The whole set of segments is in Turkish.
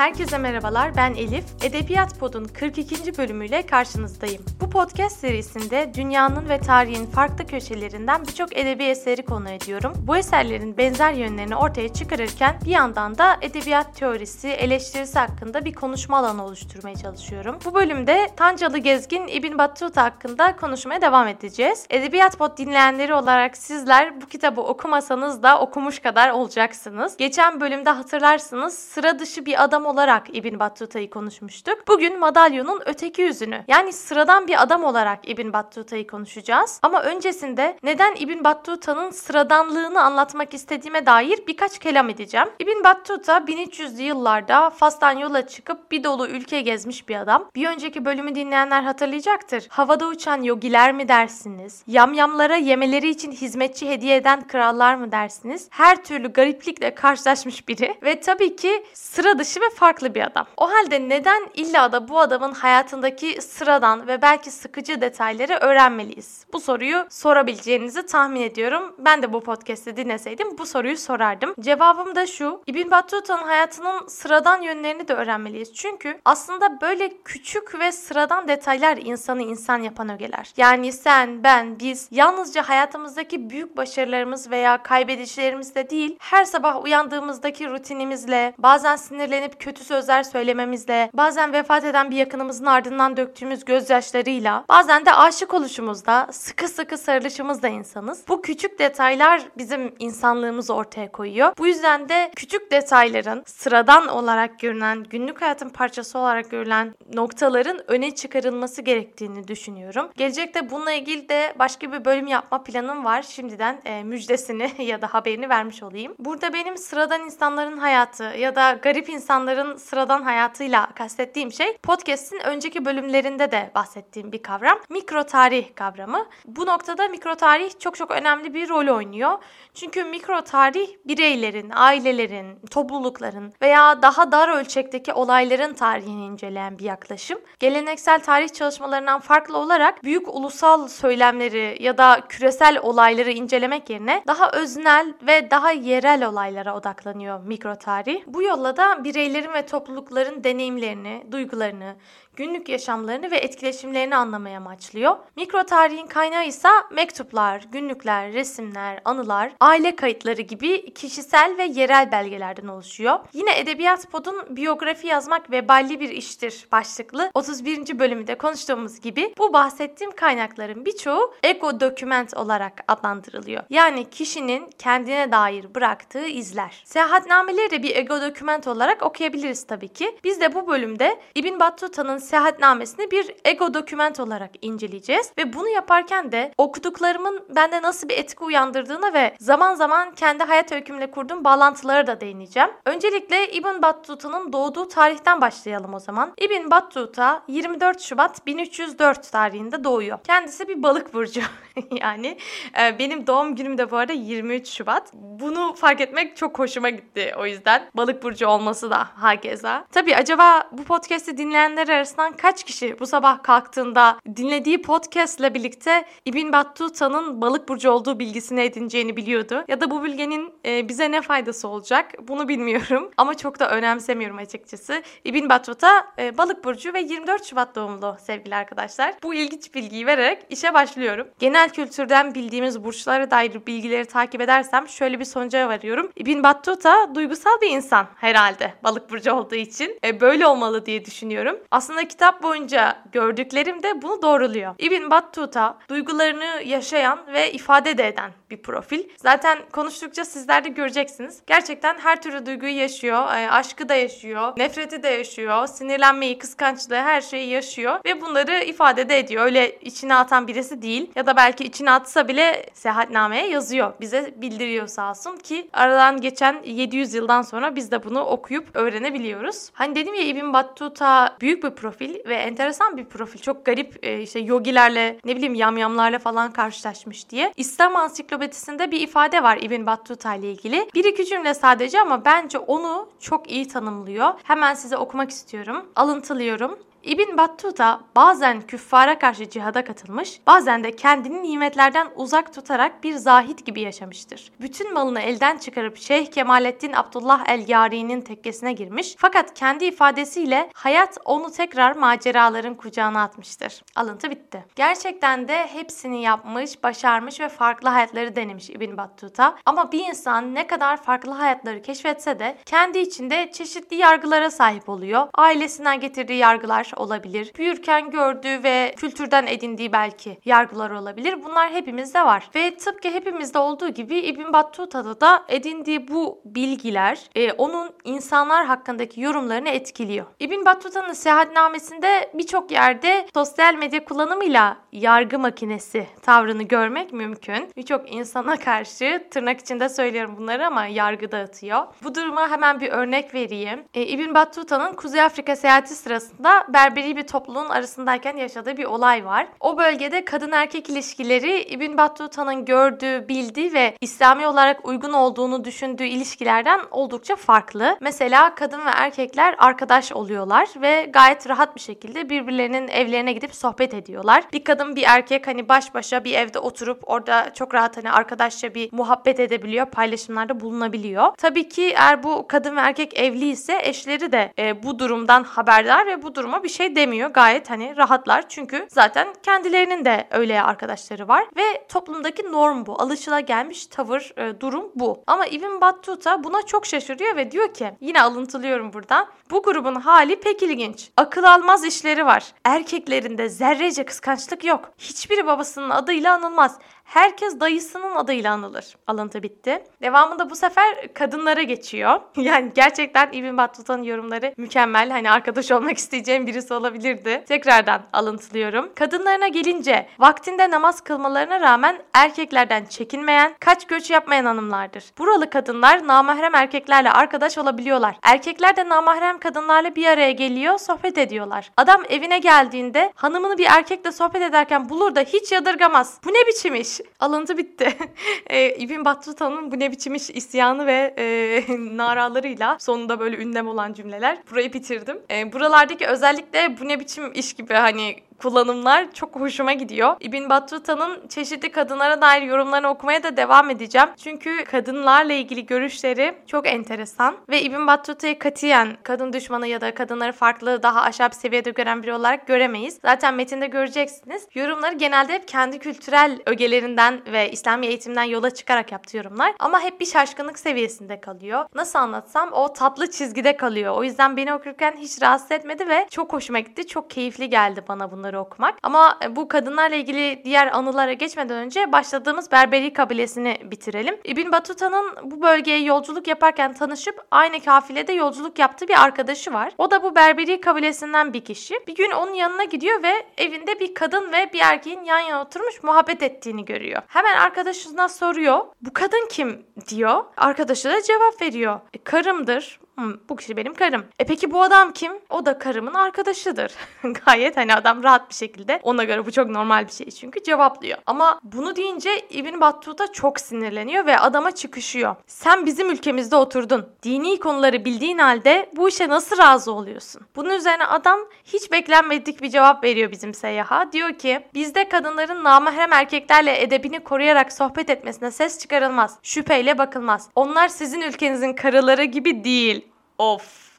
Herkese merhabalar, ben Elif. Edebiyat Pod'un 42. bölümüyle karşınızdayım. Bu podcast serisinde dünyanın ve tarihin farklı köşelerinden birçok edebi eseri konu ediyorum. Bu eserlerin benzer yönlerini ortaya çıkarırken bir yandan da edebiyat teorisi, eleştirisi hakkında bir konuşma alanı oluşturmaya çalışıyorum. Bu bölümde Tancalı Gezgin İbn Battuta hakkında konuşmaya devam edeceğiz. Edebiyat Pod dinleyenleri olarak sizler bu kitabı okumasanız da okumuş kadar olacaksınız. Geçen bölümde hatırlarsınız sıra dışı bir adam olarak İbn Battuta'yı konuşmuştuk. Bugün madalyonun öteki yüzünü yani sıradan bir adam olarak İbn Battuta'yı konuşacağız. Ama öncesinde neden İbn Battuta'nın sıradanlığını anlatmak istediğime dair birkaç kelam edeceğim. İbn Battuta 1300'lü yıllarda Fas'tan yola çıkıp bir dolu ülke gezmiş bir adam. Bir önceki bölümü dinleyenler hatırlayacaktır. Havada uçan yogiler mi dersiniz? Yamyamlara yemeleri için hizmetçi hediye eden krallar mı dersiniz? Her türlü gariplikle karşılaşmış biri ve tabii ki sıra dışı ve farklı bir adam. O halde neden illa da bu adamın hayatındaki sıradan ve belki sıkıcı detayları öğrenmeliyiz? Bu soruyu sorabileceğinizi tahmin ediyorum. Ben de bu podcast'i dinleseydim bu soruyu sorardım. Cevabım da şu. İbn Battuta'nın hayatının sıradan yönlerini de öğrenmeliyiz. Çünkü aslında böyle küçük ve sıradan detaylar insanı insan yapan ögeler. Yani sen, ben, biz yalnızca hayatımızdaki büyük başarılarımız veya kaybedişlerimizle değil, her sabah uyandığımızdaki rutinimizle, bazen sinirlenip kötü sözler söylememizle, bazen vefat eden bir yakınımızın ardından döktüğümüz gözyaşlarıyla, bazen de aşık oluşumuzda, sıkı sıkı sarılışımızda insanız. Bu küçük detaylar bizim insanlığımızı ortaya koyuyor. Bu yüzden de küçük detayların sıradan olarak görünen, günlük hayatın parçası olarak görülen noktaların öne çıkarılması gerektiğini düşünüyorum. Gelecekte bununla ilgili de başka bir bölüm yapma planım var. Şimdiden e, müjdesini ya da haberini vermiş olayım. Burada benim sıradan insanların hayatı ya da garip insanların sıradan hayatıyla kastettiğim şey podcast'in önceki bölümlerinde de bahsettiğim bir kavram. Mikro tarih kavramı. Bu noktada mikro tarih çok çok önemli bir rol oynuyor. Çünkü mikro tarih bireylerin, ailelerin, toplulukların veya daha dar ölçekteki olayların tarihini inceleyen bir yaklaşım. Geleneksel tarih çalışmalarından farklı olarak büyük ulusal söylemleri ya da küresel olayları incelemek yerine daha öznel ve daha yerel olaylara odaklanıyor mikro tarih. Bu yolla da bireylerin ve toplulukların deneyimlerini, duygularını, günlük yaşamlarını ve etkileşimlerini anlamaya amaçlıyor. Mikro tarihin kaynağı ise mektuplar, günlükler, resimler, anılar, aile kayıtları gibi kişisel ve yerel belgelerden oluşuyor. Yine Edebiyat Pod'un biyografi yazmak veballi bir iştir başlıklı 31. bölümünde konuştuğumuz gibi bu bahsettiğim kaynakların birçoğu ego doküment olarak adlandırılıyor. Yani kişinin kendine dair bıraktığı izler. Seyahatnameleri de bir ego doküment olarak okuyabiliriz tabii ki. Biz de bu bölümde İbn Battuta'nın seyahatnamesini bir ego doküment olarak inceleyeceğiz ve bunu yaparken de okuduklarımın bende nasıl bir etki uyandırdığına ve zaman zaman kendi hayat öykümle kurduğum bağlantılara da değineceğim. Öncelikle İbn Battuta'nın doğduğu tarihten başlayalım o zaman. İbn Battuta 24 Şubat 1304 tarihinde doğuyor. Kendisi bir balık burcu. yani e, benim doğum günüm de bu arada 23 Şubat. Bunu fark etmek çok hoşuma gitti o yüzden. Balık burcu olması da hakeza. Tabii acaba bu podcast'i dinleyenler arasından kaç kişi bu sabah kalktığında dinlediği podcast ile birlikte İbn Battuta'nın balık burcu olduğu bilgisini edineceğini biliyordu? Ya da bu bilginin e, bize ne faydası olacak? Bunu bilmiyorum ama çok da önemsemiyorum açıkçası. İbn Battuta e, balık burcu ve 24 Şubat doğumlu sevgili arkadaşlar. Bu ilginç bilgiyi vererek işe başlıyorum. Genel kültürden bildiğimiz burçlara dair bilgileri takip edersem şöyle bir sonuca varıyorum. İbn Battuta duygusal bir insan herhalde balık burcu olduğu için. E, böyle olmalı diye düşünüyorum. Aslında kitap boyunca gördüklerim de bunu doğruluyor. İbn Battuta duygularını yaşayan ve ifade de eden bir profil. Zaten konuştukça sizler de göreceksiniz. Gerçekten her türlü duyguyu yaşıyor. E, aşkı da yaşıyor. Nefreti de yaşıyor. Sinirlenmeyi, kıskançlığı her şeyi yaşıyor. Ve bunları ifade de ediyor. Öyle içine atan birisi değil. Ya da belki içine atsa bile seyahatnameye yazıyor. Bize bildiriyor sağ olsun ki aradan geçen 700 yıldan sonra biz de bunu okuyup öğrenebiliyoruz. Hani dedim ya İbn Battuta büyük bir profil ve enteresan bir profil. Çok garip e, işte yogilerle ne bileyim yamyamlarla falan karşılaşmış diye. İslam ansiklopedisinde bir ifade var İbn Battuta ile ilgili. Bir iki cümle sadece ama bence onu çok iyi tanımlıyor. Hemen size okumak istiyorum. Alıntılıyorum. İbn Battuta bazen küffara karşı cihada katılmış, bazen de kendini nimetlerden uzak tutarak bir zahit gibi yaşamıştır. Bütün malını elden çıkarıp Şeyh Kemalettin Abdullah el-Yari'nin tekkesine girmiş fakat kendi ifadesiyle hayat onu tekrar maceraların kucağına atmıştır. Alıntı bitti. Gerçekten de hepsini yapmış, başarmış ve farklı hayatları denemiş İbn Battuta. Ama bir insan ne kadar farklı hayatları keşfetse de kendi içinde çeşitli yargılara sahip oluyor. Ailesinden getirdiği yargılar olabilir. Büyürken gördüğü ve kültürden edindiği belki yargılar olabilir. Bunlar hepimizde var. Ve tıpkı hepimizde olduğu gibi İbn Battuta'da da edindiği bu bilgiler e, onun insanlar hakkındaki yorumlarını etkiliyor. İbn Battuta'nın seyahatnamesinde birçok yerde sosyal medya kullanımıyla yargı makinesi tavrını görmek mümkün. Birçok insana karşı tırnak içinde söylüyorum bunları ama yargı dağıtıyor. Bu duruma hemen bir örnek vereyim. E, İbn Battuta'nın Kuzey Afrika seyahati sırasında Berberi bir topluluğun arasındayken yaşadığı bir olay var. O bölgede kadın erkek ilişkileri İbn Battuta'nın gördüğü, bildiği ve İslami olarak uygun olduğunu düşündüğü ilişkilerden oldukça farklı. Mesela kadın ve erkekler arkadaş oluyorlar ve gayet rahat bir şekilde birbirlerinin evlerine gidip sohbet ediyorlar. Bir kadın bir erkek hani baş başa bir evde oturup orada çok rahat hani arkadaşça bir muhabbet edebiliyor, paylaşımlarda bulunabiliyor. Tabii ki eğer bu kadın ve erkek evli ise eşleri de e, bu durumdan haberdar ve bu duruma bir şey demiyor. Gayet hani rahatlar çünkü zaten kendilerinin de öyle arkadaşları var ve toplumdaki norm bu. Alışılagelmiş tavır, e, durum bu. Ama Ibn Battuta buna çok şaşırıyor ve diyor ki yine alıntılıyorum buradan. Bu grubun hali pek ilginç. Akıl almaz işleri var. Erkeklerinde zerrece kıskançlık yok. Hiçbiri babasının adıyla anılmaz. Herkes dayısının adıyla anılır. Alıntı bitti. Devamında bu sefer kadınlara geçiyor. Yani gerçekten İbn Battuta'nın yorumları mükemmel. Hani arkadaş olmak isteyeceğim birisi olabilirdi. Tekrardan alıntılıyorum. Kadınlarına gelince vaktinde namaz kılmalarına rağmen erkeklerden çekinmeyen, kaç göç yapmayan hanımlardır. Buralı kadınlar namahrem erkeklerle arkadaş olabiliyorlar. Erkekler de namahrem kadınlarla bir araya geliyor, sohbet ediyorlar. Adam evine geldiğinde hanımını bir erkekle sohbet ederken bulur da hiç yadırgamaz. Bu ne biçim iş? Alıntı bitti. e, İbn Battuta'nın bu ne biçim iş isyanı ve e, naralarıyla sonunda böyle ünlem olan cümleler. Burayı bitirdim. E, buralardaki özellikle bu ne biçim iş gibi hani kullanımlar çok hoşuma gidiyor. İbn Battuta'nın çeşitli kadınlara dair yorumlarını okumaya da devam edeceğim. Çünkü kadınlarla ilgili görüşleri çok enteresan ve İbn Battuta'yı katiyen kadın düşmanı ya da kadınları farklı daha aşağı bir seviyede gören biri olarak göremeyiz. Zaten metinde göreceksiniz. Yorumları genelde hep kendi kültürel ögelerinden ve İslami eğitimden yola çıkarak yaptığı yorumlar ama hep bir şaşkınlık seviyesinde kalıyor. Nasıl anlatsam o tatlı çizgide kalıyor. O yüzden beni okurken hiç rahatsız etmedi ve çok hoşuma gitti. Çok keyifli geldi bana bunları okumak. Ama e, bu kadınlarla ilgili diğer anılara geçmeden önce başladığımız Berberi kabilesini bitirelim. İbn Battuta'nın bu bölgeye yolculuk yaparken tanışıp aynı kafilede yolculuk yaptığı bir arkadaşı var. O da bu Berberi kabilesinden bir kişi. Bir gün onun yanına gidiyor ve evinde bir kadın ve bir erkeğin yan yana oturmuş muhabbet ettiğini görüyor. Hemen arkadaşına soruyor. Bu kadın kim diyor. Arkadaşı da cevap veriyor. E, karımdır Hmm, bu kişi benim karım. E peki bu adam kim? O da karımın arkadaşıdır. Gayet hani adam rahat bir şekilde ona göre bu çok normal bir şey çünkü cevaplıyor. Ama bunu deyince İbn Battuta çok sinirleniyor ve adama çıkışıyor. Sen bizim ülkemizde oturdun. Dini konuları bildiğin halde bu işe nasıl razı oluyorsun? Bunun üzerine adam hiç beklenmedik bir cevap veriyor bizim seyyaha. Diyor ki bizde kadınların namahrem erkeklerle edebini koruyarak sohbet etmesine ses çıkarılmaz. Şüpheyle bakılmaz. Onlar sizin ülkenizin karıları gibi değil. Of.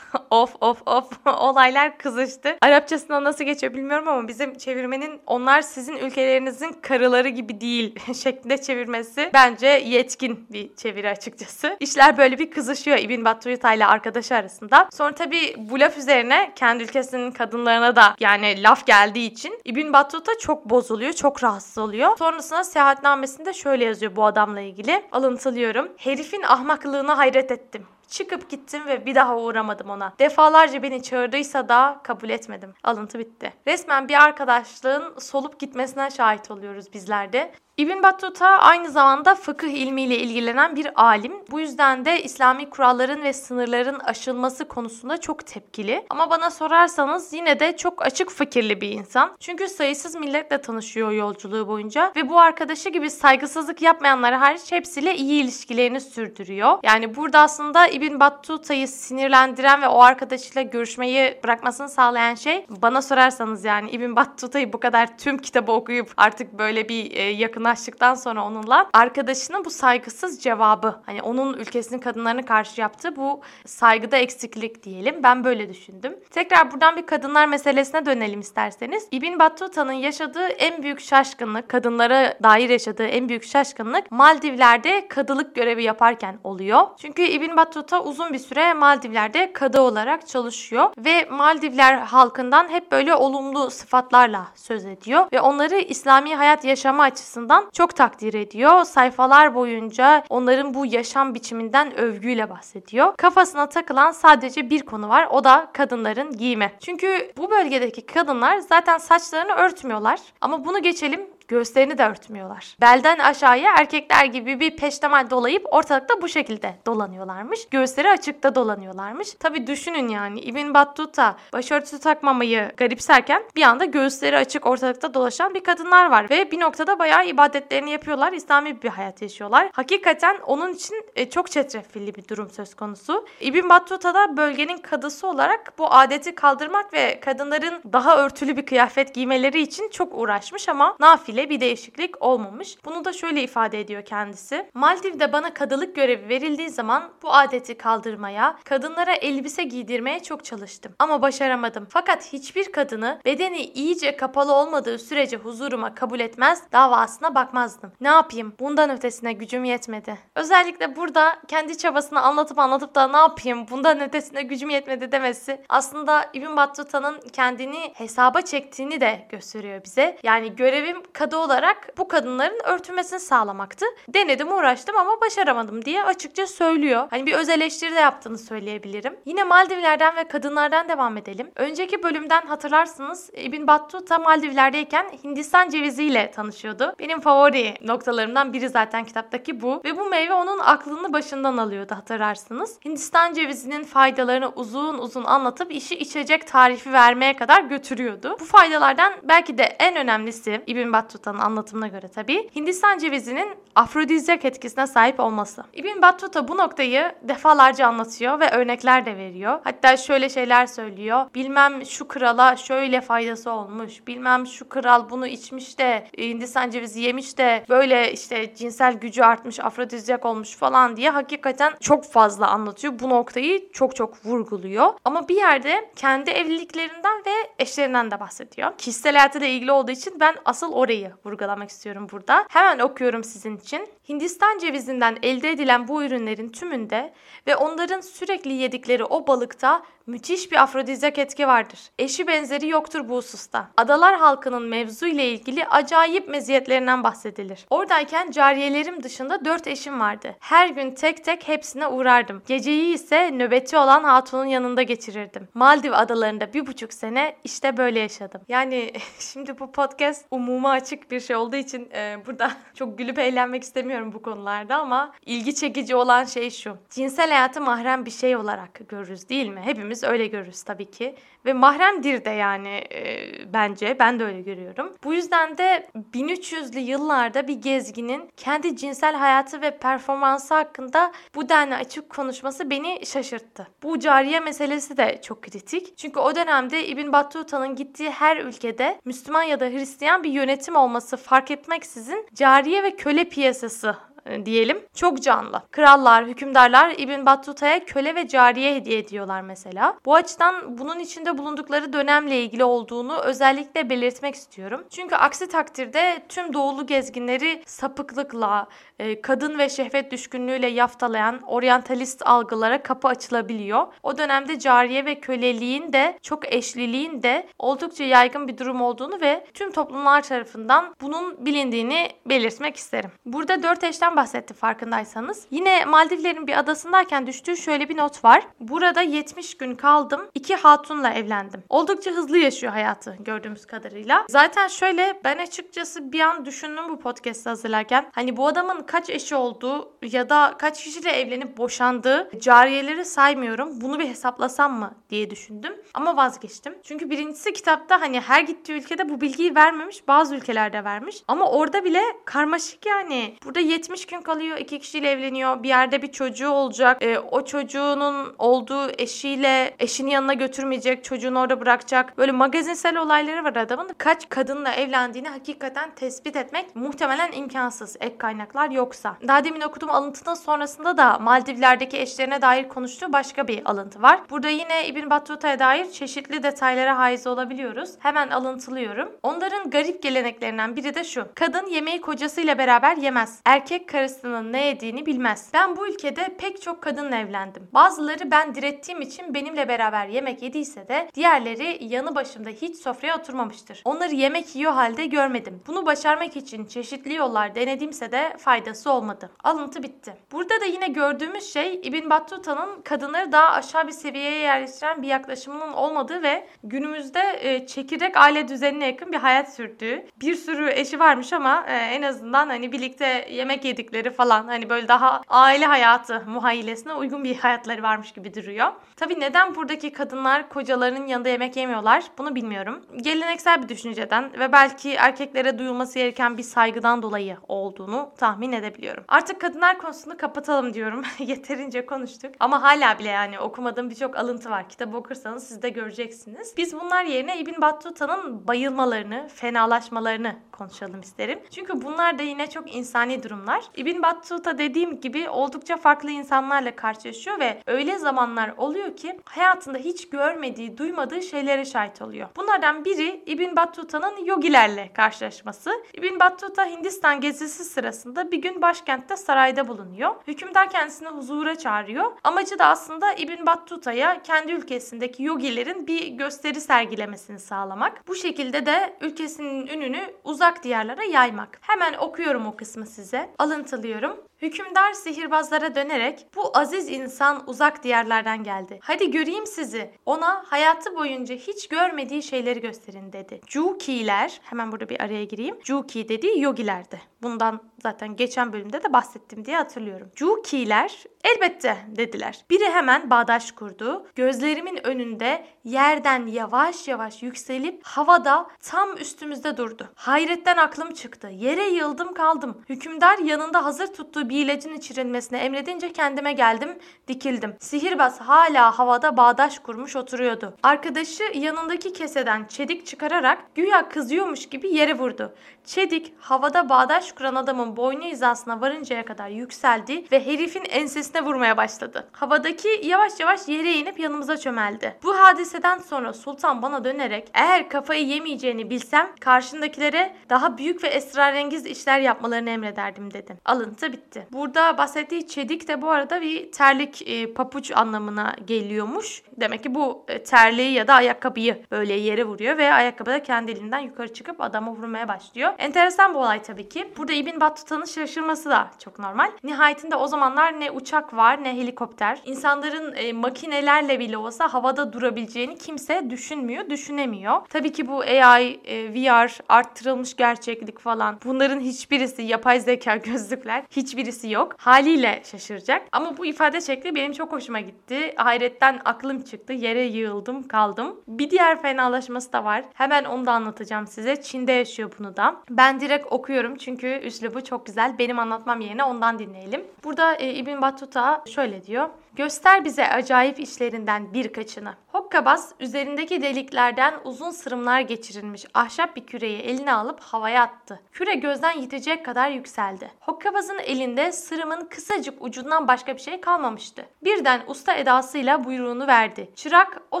of of of olaylar kızıştı. Arapçasında nasıl geçiyor bilmiyorum ama bizim çevirmenin onlar sizin ülkelerinizin karıları gibi değil şeklinde çevirmesi bence yetkin bir çeviri açıkçası. İşler böyle bir kızışıyor İbn Battuta ile arkadaşı arasında. Sonra tabii bu laf üzerine kendi ülkesinin kadınlarına da yani laf geldiği için İbn Battuta çok bozuluyor, çok rahatsız oluyor. Sonrasında seyahatnamesinde şöyle yazıyor bu adamla ilgili. Alıntılıyorum. Herifin ahmaklığına hayret ettim. Çıkıp gittim ve bir daha uğramadım ona. Defalarca beni çağırdıysa da kabul etmedim. Alıntı bitti. Resmen bir arkadaşlığın solup gitmesine şahit oluyoruz bizler de. İbn Battuta aynı zamanda fıkıh ilmiyle ilgilenen bir alim. Bu yüzden de İslami kuralların ve sınırların aşılması konusunda çok tepkili. Ama bana sorarsanız yine de çok açık fikirli bir insan. Çünkü sayısız milletle tanışıyor yolculuğu boyunca ve bu arkadaşı gibi saygısızlık yapmayanlara hariç hepsiyle iyi ilişkilerini sürdürüyor. Yani burada aslında İbn Battuta'yı sinirlendiren ve o arkadaşıyla görüşmeyi bırakmasını sağlayan şey bana sorarsanız yani İbn Battuta'yı bu kadar tüm kitabı okuyup artık böyle bir e, yakınlaştıktan sonra onunla arkadaşının bu saygısız cevabı hani onun ülkesinin kadınlarına karşı yaptığı bu saygıda eksiklik diyelim. Ben böyle düşündüm. Tekrar buradan bir kadınlar meselesine dönelim isterseniz. İbn Battuta'nın yaşadığı en büyük şaşkınlık, kadınlara dair yaşadığı en büyük şaşkınlık Maldivler'de kadılık görevi yaparken oluyor. Çünkü İbn Battuta uzun bir süre Maldivler'de kadı olarak çalışıyor ve Maldivler halkından hep böyle olumlu sıfatlarla söz ediyor ve onları İslami hayat yaşama açısından çok takdir ediyor. Sayfalar boyunca onların bu yaşam biçiminden övgüyle bahsediyor. Kafasına takılan sadece bir konu var. O da kadınların giyimi. Çünkü bu bölgedeki kadınlar zaten saçlarını örtmüyorlar. Ama bunu geçelim göğüslerini de örtmüyorlar. Belden aşağıya erkekler gibi bir peştemal dolayıp ortalıkta bu şekilde dolanıyorlarmış. Göğüsleri açıkta dolanıyorlarmış. Tabi düşünün yani İbn Battuta başörtüsü takmamayı garipserken bir anda göğüsleri açık ortalıkta dolaşan bir kadınlar var ve bir noktada bayağı ibadetlerini yapıyorlar. İslami bir hayat yaşıyorlar. Hakikaten onun için e, çok çetrefilli bir durum söz konusu. İbn Battuta da bölgenin kadısı olarak bu adeti kaldırmak ve kadınların daha örtülü bir kıyafet giymeleri için çok uğraşmış ama nafile ile bir değişiklik olmamış. Bunu da şöyle ifade ediyor kendisi. Maldiv'de bana kadılık görevi verildiği zaman bu adeti kaldırmaya, kadınlara elbise giydirmeye çok çalıştım. Ama başaramadım. Fakat hiçbir kadını bedeni iyice kapalı olmadığı sürece huzuruma kabul etmez, davasına bakmazdım. Ne yapayım? Bundan ötesine gücüm yetmedi. Özellikle burada kendi çabasını anlatıp anlatıp da ne yapayım? Bundan ötesine gücüm yetmedi demesi aslında İbn Battuta'nın kendini hesaba çektiğini de gösteriyor bize. Yani görevim kadı olarak bu kadınların örtülmesini sağlamaktı. Denedim uğraştım ama başaramadım diye açıkça söylüyor. Hani bir öz eleştiri de yaptığını söyleyebilirim. Yine Maldivlerden ve kadınlardan devam edelim. Önceki bölümden hatırlarsınız İbn Battuta Maldivlerdeyken Hindistan ceviziyle tanışıyordu. Benim favori noktalarımdan biri zaten kitaptaki bu. Ve bu meyve onun aklını başından alıyordu hatırlarsınız. Hindistan cevizinin faydalarını uzun uzun anlatıp işi içecek tarifi vermeye kadar götürüyordu. Bu faydalardan belki de en önemlisi İbn Battuta Battuta'nın anlatımına göre tabii Hindistan cevizinin afrodizyak etkisine sahip olması. İbn Battuta bu noktayı defalarca anlatıyor ve örnekler de veriyor. Hatta şöyle şeyler söylüyor. Bilmem şu krala şöyle faydası olmuş. Bilmem şu kral bunu içmiş de Hindistan cevizi yemiş de böyle işte cinsel gücü artmış, afrodizyak olmuş falan diye hakikaten çok fazla anlatıyor. Bu noktayı çok çok vurguluyor. Ama bir yerde kendi evliliklerinden ve eşlerinden de bahsediyor. Kişisel hayatıyla ilgili olduğu için ben asıl orayı noktayı vurgulamak istiyorum burada. Hemen okuyorum sizin için. Hindistan cevizinden elde edilen bu ürünlerin tümünde ve onların sürekli yedikleri o balıkta müthiş bir afrodizyak etki vardır. Eşi benzeri yoktur bu hususta. Adalar halkının mevzu ile ilgili acayip meziyetlerinden bahsedilir. Oradayken cariyelerim dışında dört eşim vardı. Her gün tek tek hepsine uğrardım. Geceyi ise nöbeti olan hatunun yanında geçirirdim. Maldiv adalarında bir buçuk sene işte böyle yaşadım. Yani şimdi bu podcast umuma açık bir şey olduğu için e, burada çok gülüp eğlenmek istemiyorum bu konularda ama ilgi çekici olan şey şu. Cinsel hayatı mahrem bir şey olarak görürüz değil mi? Hepimiz hepimiz öyle görürüz tabii ki. Ve mahremdir de yani e, bence. Ben de öyle görüyorum. Bu yüzden de 1300'lü yıllarda bir gezginin kendi cinsel hayatı ve performansı hakkında bu denli açık konuşması beni şaşırttı. Bu cariye meselesi de çok kritik. Çünkü o dönemde İbn Battuta'nın gittiği her ülkede Müslüman ya da Hristiyan bir yönetim olması fark etmeksizin cariye ve köle piyasası diyelim çok canlı. Krallar, hükümdarlar İbn Battuta'ya köle ve cariye hediye ediyorlar mesela. Bu açıdan bunun içinde bulundukları dönemle ilgili olduğunu özellikle belirtmek istiyorum. Çünkü aksi takdirde tüm doğulu gezginleri sapıklıkla, e, kadın ve şehvet düşkünlüğüyle yaftalayan oryantalist algılara kapı açılabiliyor. O dönemde cariye ve köleliğin de çok eşliliğin de oldukça yaygın bir durum olduğunu ve tüm toplumlar tarafından bunun bilindiğini belirtmek isterim. Burada dört eşten bahsetti farkındaysanız. Yine Maldivlerin bir adasındayken düştüğü şöyle bir not var. Burada 70 gün kaldım. iki hatunla evlendim. Oldukça hızlı yaşıyor hayatı gördüğümüz kadarıyla. Zaten şöyle ben açıkçası bir an düşündüm bu podcast'ı hazırlarken. Hani bu adamın kaç eşi olduğu ya da kaç kişiyle evlenip boşandığı cariyeleri saymıyorum. Bunu bir hesaplasam mı diye düşündüm. Ama vazgeçtim. Çünkü birincisi kitapta hani her gittiği ülkede bu bilgiyi vermemiş. Bazı ülkelerde vermiş. Ama orada bile karmaşık yani. Burada 70 gün kalıyor. iki kişiyle evleniyor. Bir yerde bir çocuğu olacak. E, o çocuğunun olduğu eşiyle eşini yanına götürmeyecek. Çocuğunu orada bırakacak. Böyle magazinsel olayları var adamın. Kaç kadınla evlendiğini hakikaten tespit etmek muhtemelen imkansız. Ek kaynaklar yoksa. Daha demin okuduğum alıntının sonrasında da Maldivler'deki eşlerine dair konuştuğu başka bir alıntı var. Burada yine İbn Battuta'ya dair çeşitli detaylara haiz olabiliyoruz. Hemen alıntılıyorum. Onların garip geleneklerinden biri de şu. Kadın yemeği kocasıyla beraber yemez. Erkek karısının ne yediğini bilmez. Ben bu ülkede pek çok kadınla evlendim. Bazıları ben direttiğim için benimle beraber yemek yediyse de diğerleri yanı başımda hiç sofraya oturmamıştır. Onları yemek yiyor halde görmedim. Bunu başarmak için çeşitli yollar denedimse de faydası olmadı. Alıntı bitti. Burada da yine gördüğümüz şey İbn Battuta'nın kadınları daha aşağı bir seviyeye yerleştiren bir yaklaşımının olmadığı ve günümüzde e, çekirdek aile düzenine yakın bir hayat sürdüğü. Bir sürü eşi varmış ama e, en azından hani birlikte yemek yedikleri falan hani böyle daha aile hayatı muhayyilesine uygun bir hayatları varmış gibi duruyor. Tabii neden buradaki kadınlar kocalarının yanında yemek yemiyorlar bunu bilmiyorum. Geleneksel bir düşünceden ve belki erkeklere duyulması gereken bir saygıdan dolayı olduğunu tahmin edebiliyorum. Artık kadınlar konusunu kapatalım diyorum. Yeterince konuştuk. Ama hala bile yani okumadığım birçok alıntı var. Kitabı okursanız siz de göreceksiniz. Biz bunlar yerine İbn Battuta'nın bayılmalarını, fenalaşmalarını konuşalım isterim. Çünkü bunlar da yine çok insani durumlar. İbn Battuta dediğim gibi oldukça farklı insanlarla karşılaşıyor ve öyle zamanlar oluyor ki hayatında hiç görmediği, duymadığı şeylere şahit oluyor. Bunlardan biri İbn Battuta'nın yogilerle karşılaşması. İbn Battuta Hindistan gezisi sırasında bir gün başkentte sarayda bulunuyor. Hükümdar kendisini huzura çağırıyor. Amacı da aslında İbn Battuta'ya kendi ülkesindeki yogilerin bir gösteri sergilemesini sağlamak. Bu şekilde de ülkesinin ününü uzak diyarlara yaymak. Hemen okuyorum o kısmı size. Alıntılıyorum. Hükümdar sihirbazlara dönerek bu aziz insan uzak diyarlardan geldi. Hadi göreyim sizi. Ona hayatı boyunca hiç görmediği şeyleri gösterin dedi. Jukiler, hemen burada bir araya gireyim. Juki dediği yogilerdi. Bundan zaten geçen bölümde de bahsettim diye hatırlıyorum. Jukiler elbette dediler. Biri hemen bağdaş kurdu. Gözlerimin önünde yerden yavaş yavaş yükselip havada tam üstümüzde durdu. Hayretten aklım çıktı. Yere yıldım kaldım. Hükümdar yanında hazır tuttuğu bir ilacın içirilmesine emredince kendime geldim, dikildim. Sihirbaz hala havada bağdaş kurmuş oturuyordu. Arkadaşı yanındaki keseden çedik çıkararak güya kızıyormuş gibi yere vurdu. Çedik havada bağdaş kuran adamın boynu hizasına varıncaya kadar yükseldi ve herifin ensesine vurmaya başladı. Havadaki yavaş yavaş yere inip yanımıza çömeldi. Bu hadiseden sonra sultan bana dönerek eğer kafayı yemeyeceğini bilsem karşındakilere daha büyük ve esrarengiz işler yapmalarını emrederdim dedim. Alıntı bitti. Burada bahsettiği çedik de bu arada bir terlik e, papuç anlamına geliyormuş. Demek ki bu e, terliği ya da ayakkabıyı böyle yere vuruyor ve ayakkabı da kendiliğinden yukarı çıkıp adama vurmaya başlıyor. Enteresan bu olay tabii ki. Burada İbn Battuta'nın şaşırması da çok normal. Nihayetinde o zamanlar ne uçak var ne helikopter. İnsanların e, makinelerle bile olsa havada durabileceğini kimse düşünmüyor, düşünemiyor. Tabii ki bu AI, e, VR, arttırılmış gerçeklik falan bunların hiçbirisi yapay zeka gözlükler hiçbirisi yok. Haliyle şaşıracak. Ama bu ifade şekli benim çok hoşuma gitti. Hayretten aklım çıktı. Yere yığıldım, kaldım. Bir diğer fenalaşması da var. Hemen onu da anlatacağım size. Çin'de yaşıyor bunu da. Ben direkt okuyorum çünkü üslubu çok güzel. Benim anlatmam yerine ondan dinleyelim. Burada e, İbn Battuta şöyle diyor. Göster bize acayip işlerinden birkaçını. Hokkabaz üzerindeki deliklerden uzun sırımlar geçirilmiş ahşap bir küreyi eline alıp havaya attı. Küre gözden yitecek kadar yükseldi. Hokkabazın elinde sırımın kısacık ucundan başka bir şey kalmamıştı. Birden usta edasıyla buyruğunu verdi. Çırak o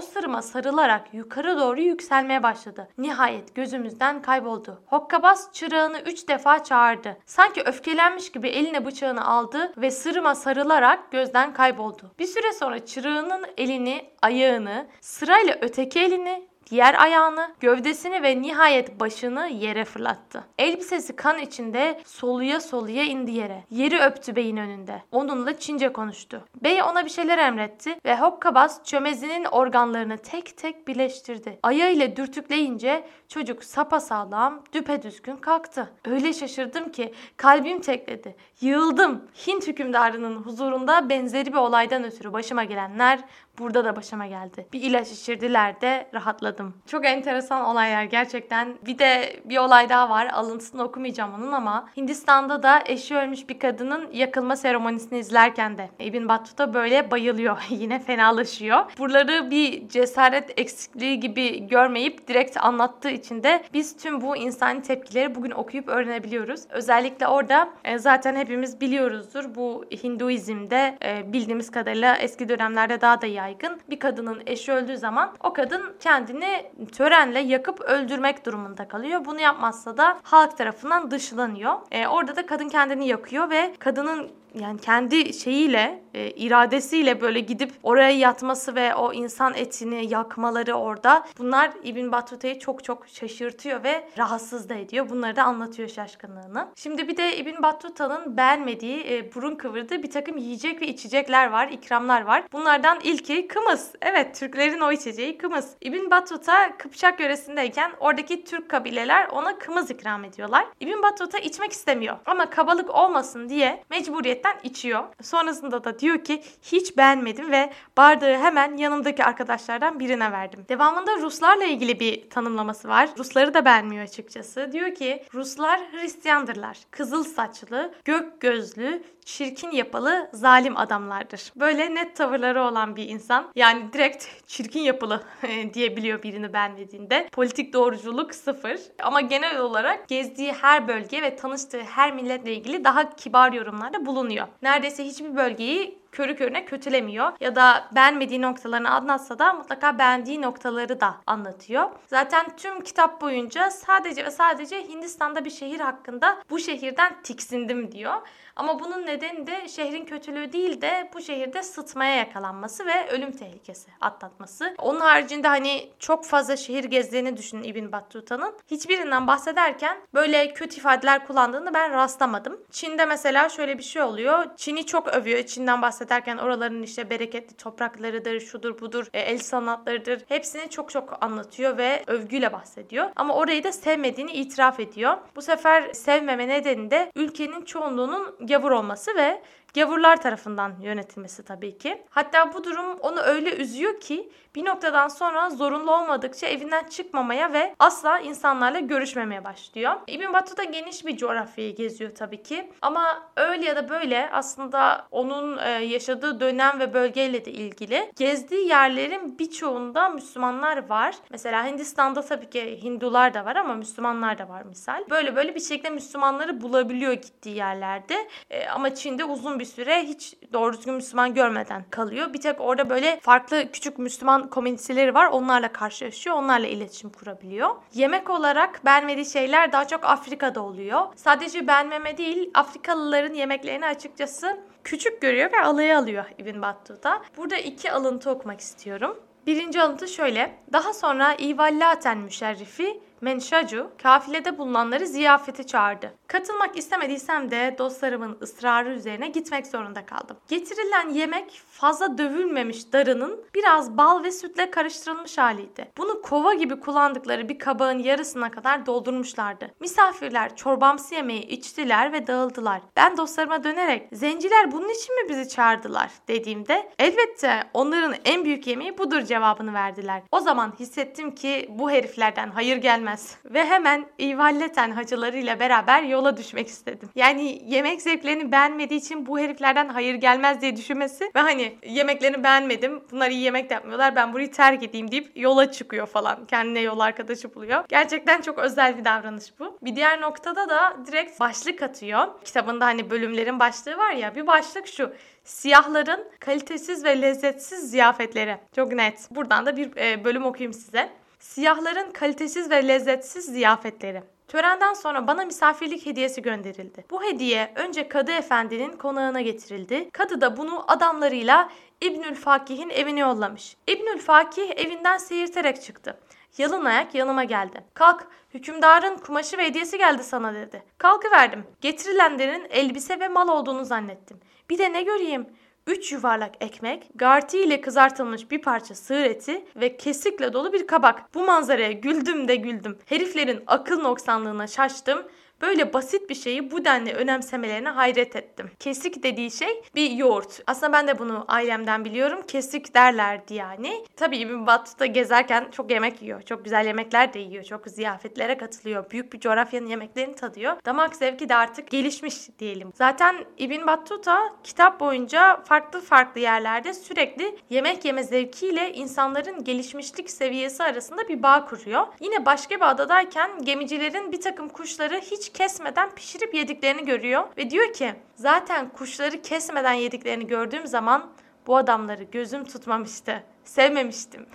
sırıma sarılarak yukarı doğru yükselmeye başladı. Nihayet gözümüzden kayboldu. Hokkabaz çırağını üç defa çağırdı. Sanki öfkelenmiş gibi eline bıçağını aldı ve sırıma sarılarak gözden kayboldu. Bir süre sonra çırağının elini, ayağını, sırayla öteki elini, diğer ayağını, gövdesini ve nihayet başını yere fırlattı. Elbisesi kan içinde soluya soluya indi yere. Yeri öptü beyin önünde. Onunla Çince konuştu. Bey ona bir şeyler emretti ve hokkabaz çömezinin organlarını tek tek birleştirdi. Ayağıyla dürtükleyince çocuk sapasağlam, düpedüzgün kalktı. Öyle şaşırdım ki kalbim tekledi. Yığıldım. Hint hükümdarının huzurunda benzeri bir olaydan ötürü başıma gelenler Burada da başıma geldi. Bir ilaç içirdiler de rahatladım. Çok enteresan olaylar gerçekten. Bir de bir olay daha var. Alıntısını okumayacağım onun ama Hindistan'da da eşi ölmüş bir kadının yakılma seremonisini izlerken de İbn Battuta böyle bayılıyor. Yine fenalaşıyor. Buraları bir cesaret eksikliği gibi görmeyip direkt anlattığı için de biz tüm bu insani tepkileri bugün okuyup öğrenebiliyoruz. Özellikle orada e, zaten hepimiz biliyoruzdur. Bu Hinduizm'de e, bildiğimiz kadarıyla eski dönemlerde daha da yaygın. Bir kadının eşi öldüğü zaman o kadın kendini törenle yakıp öldürmek durumunda kalıyor. Bunu yapmazsa da halk tarafından dışlanıyor. E, orada da kadın kendini yakıyor ve kadının yani kendi şeyiyle, e, iradesiyle böyle gidip oraya yatması ve o insan etini yakmaları orada bunlar İbn Battuta'yı çok çok şaşırtıyor ve rahatsız da ediyor. Bunları da anlatıyor şaşkınlığını. Şimdi bir de İbn Battuta'nın beğenmediği, e, burun kıvırdığı bir takım yiyecek ve içecekler var, ikramlar var. Bunlardan ilki kımız. Evet, Türklerin o içeceği kımız. İbn Battuta Kıpçak yöresindeyken oradaki Türk kabileler ona kımız ikram ediyorlar. İbn Battuta içmek istemiyor ama kabalık olmasın diye mecburiyet gerçekten içiyor. Sonrasında da diyor ki hiç beğenmedim ve bardağı hemen yanımdaki arkadaşlardan birine verdim. Devamında Ruslarla ilgili bir tanımlaması var. Rusları da beğenmiyor açıkçası. Diyor ki Ruslar Hristiyandırlar. Kızıl saçlı, gök gözlü, çirkin yapılı, zalim adamlardır. Böyle net tavırları olan bir insan. Yani direkt çirkin yapılı diyebiliyor birini beğenmediğinde. Politik doğruculuk sıfır. Ama genel olarak gezdiği her bölge ve tanıştığı her milletle ilgili daha kibar yorumlarda bulunuyor. Neredeyse hiçbir bölgeyi körü körüne kötülemiyor. Ya da beğenmediği noktalarını anlatsa da mutlaka beğendiği noktaları da anlatıyor. Zaten tüm kitap boyunca sadece ve sadece Hindistan'da bir şehir hakkında bu şehirden tiksindim diyor. Ama bunun nedeni de şehrin kötülüğü değil de bu şehirde sıtmaya yakalanması ve ölüm tehlikesi atlatması. Onun haricinde hani çok fazla şehir gezdiğini düşünün İbn Battuta'nın. Hiçbirinden bahsederken böyle kötü ifadeler kullandığını ben rastlamadım. Çin'de mesela şöyle bir şey oluyor. Çin'i çok övüyor. Çin'den bahsederken oraların işte bereketli topraklarıdır, şudur budur, e, el sanatlarıdır. Hepsini çok çok anlatıyor ve övgüyle bahsediyor. Ama orayı da sevmediğini itiraf ediyor. Bu sefer sevmeme nedeni de ülkenin çoğunluğunun gavur olması ve gavurlar tarafından yönetilmesi tabii ki. Hatta bu durum onu öyle üzüyor ki bir noktadan sonra zorunlu olmadıkça evinden çıkmamaya ve asla insanlarla görüşmemeye başlıyor. İbn Battuta geniş bir coğrafyayı geziyor tabii ki. Ama öyle ya da böyle aslında onun e, yaşadığı dönem ve bölgeyle de ilgili gezdiği yerlerin birçoğunda Müslümanlar var. Mesela Hindistan'da tabii ki Hindular da var ama Müslümanlar da var misal. Böyle böyle bir şekilde Müslümanları bulabiliyor gittiği yerlerde. E, ama Çin'de uzun bir süre hiç doğru düzgün Müslüman görmeden kalıyor. Bir tek orada böyle farklı küçük Müslüman komüniteleri var. Onlarla karşılaşıyor. Onlarla iletişim kurabiliyor. Yemek olarak beğenmediği şeyler daha çok Afrika'da oluyor. Sadece beğenmeme değil Afrikalıların yemeklerini açıkçası küçük görüyor ve alaya alıyor İbn Battuta. Burada iki alıntı okumak istiyorum. Birinci alıntı şöyle. Daha sonra İvallaten müşerrifi Menşacu kafilede bulunanları ziyafete çağırdı. Katılmak istemediysem de dostlarımın ısrarı üzerine gitmek zorunda kaldım. Getirilen yemek fazla dövülmemiş darının biraz bal ve sütle karıştırılmış haliydi. Bunu kova gibi kullandıkları bir kabağın yarısına kadar doldurmuşlardı. Misafirler çorbamsı yemeği içtiler ve dağıldılar. Ben dostlarıma dönerek zenciler bunun için mi bizi çağırdılar dediğimde elbette onların en büyük yemeği budur cevabını verdiler. O zaman hissettim ki bu heriflerden hayır gelmez ve hemen ivalleten hacılarıyla beraber yola düşmek istedim. Yani yemek zevklerini beğenmediği için bu heriflerden hayır gelmez diye düşünmesi ve hani yemeklerini beğenmedim. Bunlar iyi yemek de yapmıyorlar. Ben burayı terk edeyim deyip yola çıkıyor falan. Kendine yol arkadaşı buluyor. Gerçekten çok özel bir davranış bu. Bir diğer noktada da direkt başlık atıyor. Kitabında hani bölümlerin başlığı var ya. Bir başlık şu. Siyahların kalitesiz ve lezzetsiz ziyafetleri. Çok net. Buradan da bir e, bölüm okuyayım size. Siyahların kalitesiz ve lezzetsiz ziyafetleri. Törenden sonra bana misafirlik hediyesi gönderildi. Bu hediye önce Kadı Efendi'nin konağına getirildi. Kadı da bunu adamlarıyla İbnül Fakih'in evine yollamış. İbnül Fakih evinden seyirterek çıktı. Yalın ayak yanıma geldi. Kalk, hükümdarın kumaşı ve hediyesi geldi sana dedi. Kalkıverdim. Getirilenlerin elbise ve mal olduğunu zannettim. Bir de ne göreyim? Üç yuvarlak ekmek, garti ile kızartılmış bir parça sığır eti ve kesikle dolu bir kabak. Bu manzaraya güldüm de güldüm. Heriflerin akıl noksanlığına şaştım böyle basit bir şeyi bu denli önemsemelerine hayret ettim. Kesik dediği şey bir yoğurt. Aslında ben de bunu ailemden biliyorum. Kesik derlerdi yani. Tabii İbn Battuta gezerken çok yemek yiyor. Çok güzel yemekler de yiyor. Çok ziyafetlere katılıyor. Büyük bir coğrafyanın yemeklerini tadıyor. Damak zevki de artık gelişmiş diyelim. Zaten İbn Battuta kitap boyunca farklı farklı yerlerde sürekli yemek yeme zevkiyle insanların gelişmişlik seviyesi arasında bir bağ kuruyor. Yine başka bir adadayken gemicilerin bir takım kuşları hiç kesmeden pişirip yediklerini görüyor ve diyor ki zaten kuşları kesmeden yediklerini gördüğüm zaman bu adamları gözüm tutmamıştı. Sevmemiştim.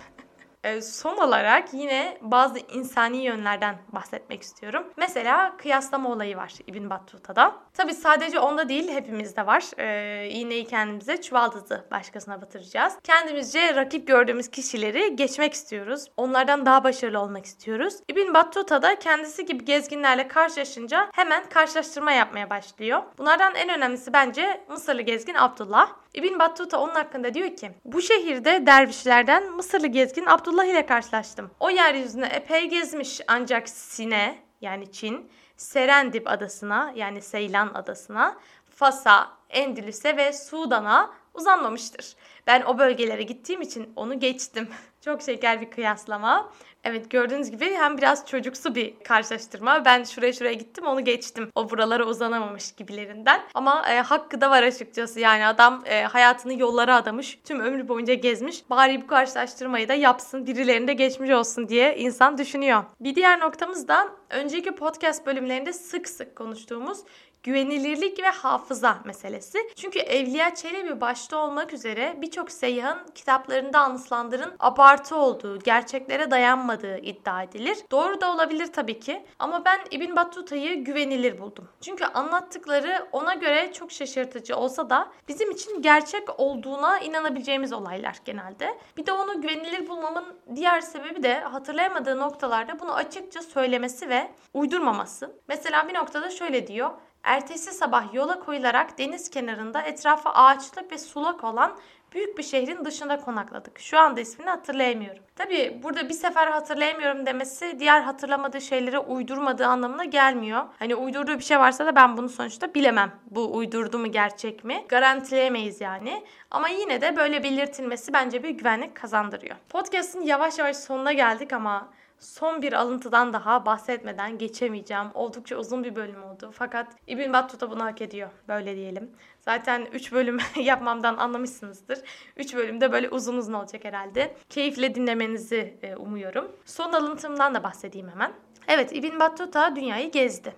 E, son olarak yine bazı insani yönlerden bahsetmek istiyorum. Mesela kıyaslama olayı var İbn Battuta'da. Tabi sadece onda değil hepimizde var. Ee, iğneyi kendimize çuvaldızı başkasına batıracağız. Kendimizce rakip gördüğümüz kişileri geçmek istiyoruz. Onlardan daha başarılı olmak istiyoruz. İbn Battuta da kendisi gibi gezginlerle karşılaşınca hemen karşılaştırma yapmaya başlıyor. Bunlardan en önemlisi bence Mısırlı gezgin Abdullah. İbn Battuta onun hakkında diyor ki bu şehirde dervişlerden Mısırlı gezgin Abdullah ile karşılaştım. O yeryüzüne epey gezmiş ancak Sine yani Çin, Serendip adasına yani Seylan adasına, Fas'a, Endülüs'e ve Sudan'a uzanmamıştır. Ben o bölgelere gittiğim için onu geçtim. Çok şeker bir kıyaslama. Evet gördüğünüz gibi hem biraz çocuksu bir karşılaştırma. Ben şuraya şuraya gittim onu geçtim. O buralara uzanamamış gibilerinden. Ama e, hakkı da var açıkçası. Yani adam e, hayatını yollara adamış. Tüm ömrü boyunca gezmiş. Bari bu karşılaştırmayı da yapsın. Birilerinde geçmiş olsun diye insan düşünüyor. Bir diğer noktamız da önceki podcast bölümlerinde sık sık konuştuğumuz güvenilirlik ve hafıza meselesi. Çünkü Evliya Çelebi başta olmak üzere birçok seyyahın kitaplarında anıslandırın abartı olduğu, gerçeklere dayanmadığı iddia edilir. Doğru da olabilir tabii ki ama ben İbn Battuta'yı güvenilir buldum. Çünkü anlattıkları ona göre çok şaşırtıcı olsa da bizim için gerçek olduğuna inanabileceğimiz olaylar genelde. Bir de onu güvenilir bulmamın diğer sebebi de hatırlayamadığı noktalarda bunu açıkça söylemesi ve uydurmaması. Mesela bir noktada şöyle diyor. Ertesi sabah yola koyularak deniz kenarında etrafı ağaçlık ve sulak olan büyük bir şehrin dışında konakladık. Şu anda ismini hatırlayamıyorum. Tabi burada bir sefer hatırlayamıyorum demesi diğer hatırlamadığı şeylere uydurmadığı anlamına gelmiyor. Hani uydurduğu bir şey varsa da ben bunu sonuçta bilemem. Bu uydurdu mu gerçek mi? Garantileyemeyiz yani. Ama yine de böyle belirtilmesi bence bir güvenlik kazandırıyor. Podcast'ın yavaş yavaş sonuna geldik ama son bir alıntıdan daha bahsetmeden geçemeyeceğim. Oldukça uzun bir bölüm oldu. Fakat İbn Battuta bunu hak ediyor. Böyle diyelim. Zaten 3 bölüm yapmamdan anlamışsınızdır. 3 bölümde böyle uzun uzun olacak herhalde. Keyifle dinlemenizi e, umuyorum. Son alıntımdan da bahsedeyim hemen. Evet İbn Battuta dünyayı gezdi.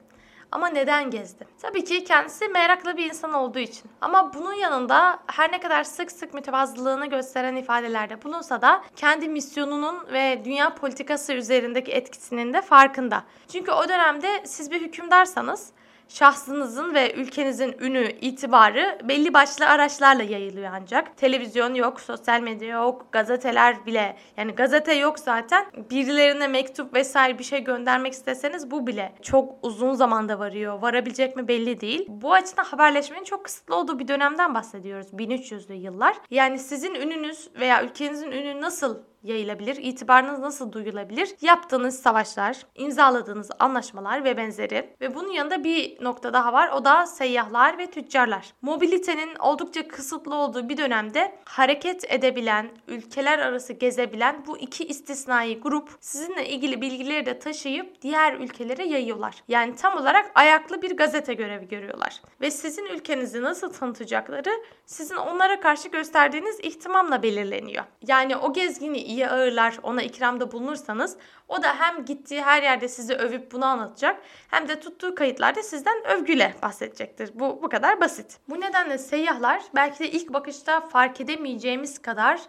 Ama neden gezdi? Tabii ki kendisi meraklı bir insan olduğu için. Ama bunun yanında her ne kadar sık sık mütevazılığını gösteren ifadelerde bulunsa da kendi misyonunun ve dünya politikası üzerindeki etkisinin de farkında. Çünkü o dönemde siz bir hükümdarsanız şahsınızın ve ülkenizin ünü, itibarı belli başlı araçlarla yayılıyor ancak. Televizyon yok, sosyal medya yok, gazeteler bile. Yani gazete yok zaten. Birilerine mektup vesaire bir şey göndermek isteseniz bu bile çok uzun zamanda varıyor. Varabilecek mi belli değil. Bu açıdan haberleşmenin çok kısıtlı olduğu bir dönemden bahsediyoruz. 1300'lü yıllar. Yani sizin ününüz veya ülkenizin ünü nasıl yayılabilir? İtibarınız nasıl duyulabilir? Yaptığınız savaşlar, imzaladığınız anlaşmalar ve benzeri. Ve bunun yanında bir nokta daha var. O da seyyahlar ve tüccarlar. Mobilitenin oldukça kısıtlı olduğu bir dönemde hareket edebilen, ülkeler arası gezebilen bu iki istisnai grup sizinle ilgili bilgileri de taşıyıp diğer ülkelere yayıyorlar. Yani tam olarak ayaklı bir gazete görevi görüyorlar. Ve sizin ülkenizi nasıl tanıtacakları sizin onlara karşı gösterdiğiniz ihtimamla belirleniyor. Yani o gezgini iyi ağırlar, ona ikramda bulunursanız o da hem gittiği her yerde sizi övüp bunu anlatacak hem de tuttuğu kayıtlarda sizden övgüyle bahsedecektir. Bu bu kadar basit. Bu nedenle seyyahlar belki de ilk bakışta fark edemeyeceğimiz kadar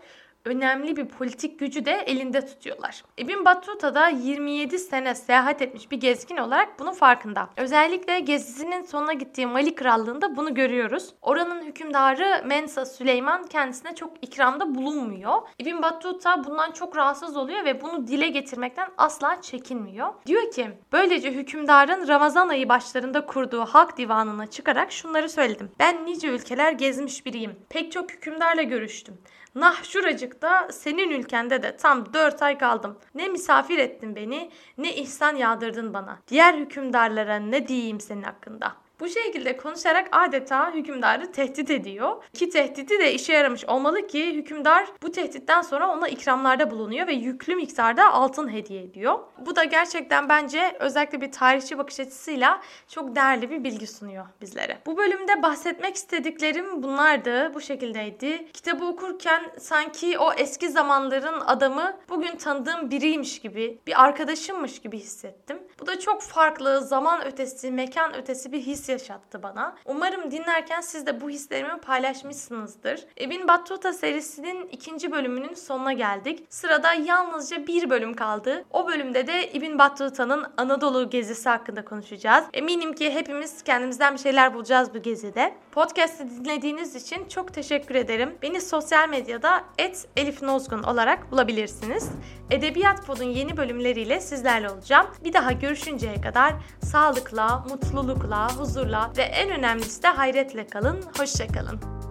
önemli bir politik gücü de elinde tutuyorlar. İbn Battuta da 27 sene seyahat etmiş bir gezgin olarak bunun farkında. Özellikle gezisinin sonuna gittiği Mali Krallığı'nda bunu görüyoruz. Oranın hükümdarı Mensa Süleyman kendisine çok ikramda bulunmuyor. İbn Battuta bundan çok rahatsız oluyor ve bunu dile getirmekten asla çekinmiyor. Diyor ki böylece hükümdarın Ramazan ayı başlarında kurduğu halk divanına çıkarak şunları söyledim. Ben nice ülkeler gezmiş biriyim. Pek çok hükümdarla görüştüm. Nah şuracıkta senin ülkende de tam dört ay kaldım. Ne misafir ettin beni ne ihsan yağdırdın bana. Diğer hükümdarlara ne diyeyim senin hakkında. Bu şekilde konuşarak adeta hükümdarı tehdit ediyor. Ki tehdidi de işe yaramış olmalı ki hükümdar bu tehditten sonra ona ikramlarda bulunuyor ve yüklü miktarda altın hediye ediyor. Bu da gerçekten bence özellikle bir tarihçi bakış açısıyla çok değerli bir bilgi sunuyor bizlere. Bu bölümde bahsetmek istediklerim bunlardı. Bu şekildeydi. Kitabı okurken sanki o eski zamanların adamı bugün tanıdığım biriymiş gibi, bir arkadaşımmış gibi hissettim. Bu da çok farklı, zaman ötesi, mekan ötesi bir his yaşattı bana. Umarım dinlerken siz de bu hislerimi paylaşmışsınızdır. Ibn Battuta serisinin ikinci bölümünün sonuna geldik. Sırada yalnızca bir bölüm kaldı. O bölümde de Ibn Battuta'nın Anadolu gezisi hakkında konuşacağız. Eminim ki hepimiz kendimizden bir şeyler bulacağız bu gezide. Podcast'ı dinlediğiniz için çok teşekkür ederim. Beni sosyal medyada Elif Nozgun olarak bulabilirsiniz. Edebiyat Pod'un yeni bölümleriyle sizlerle olacağım. Bir daha görüşünceye kadar sağlıkla, mutlulukla, huzurla ve en önemlisi de hayretle kalın. Hoşçakalın.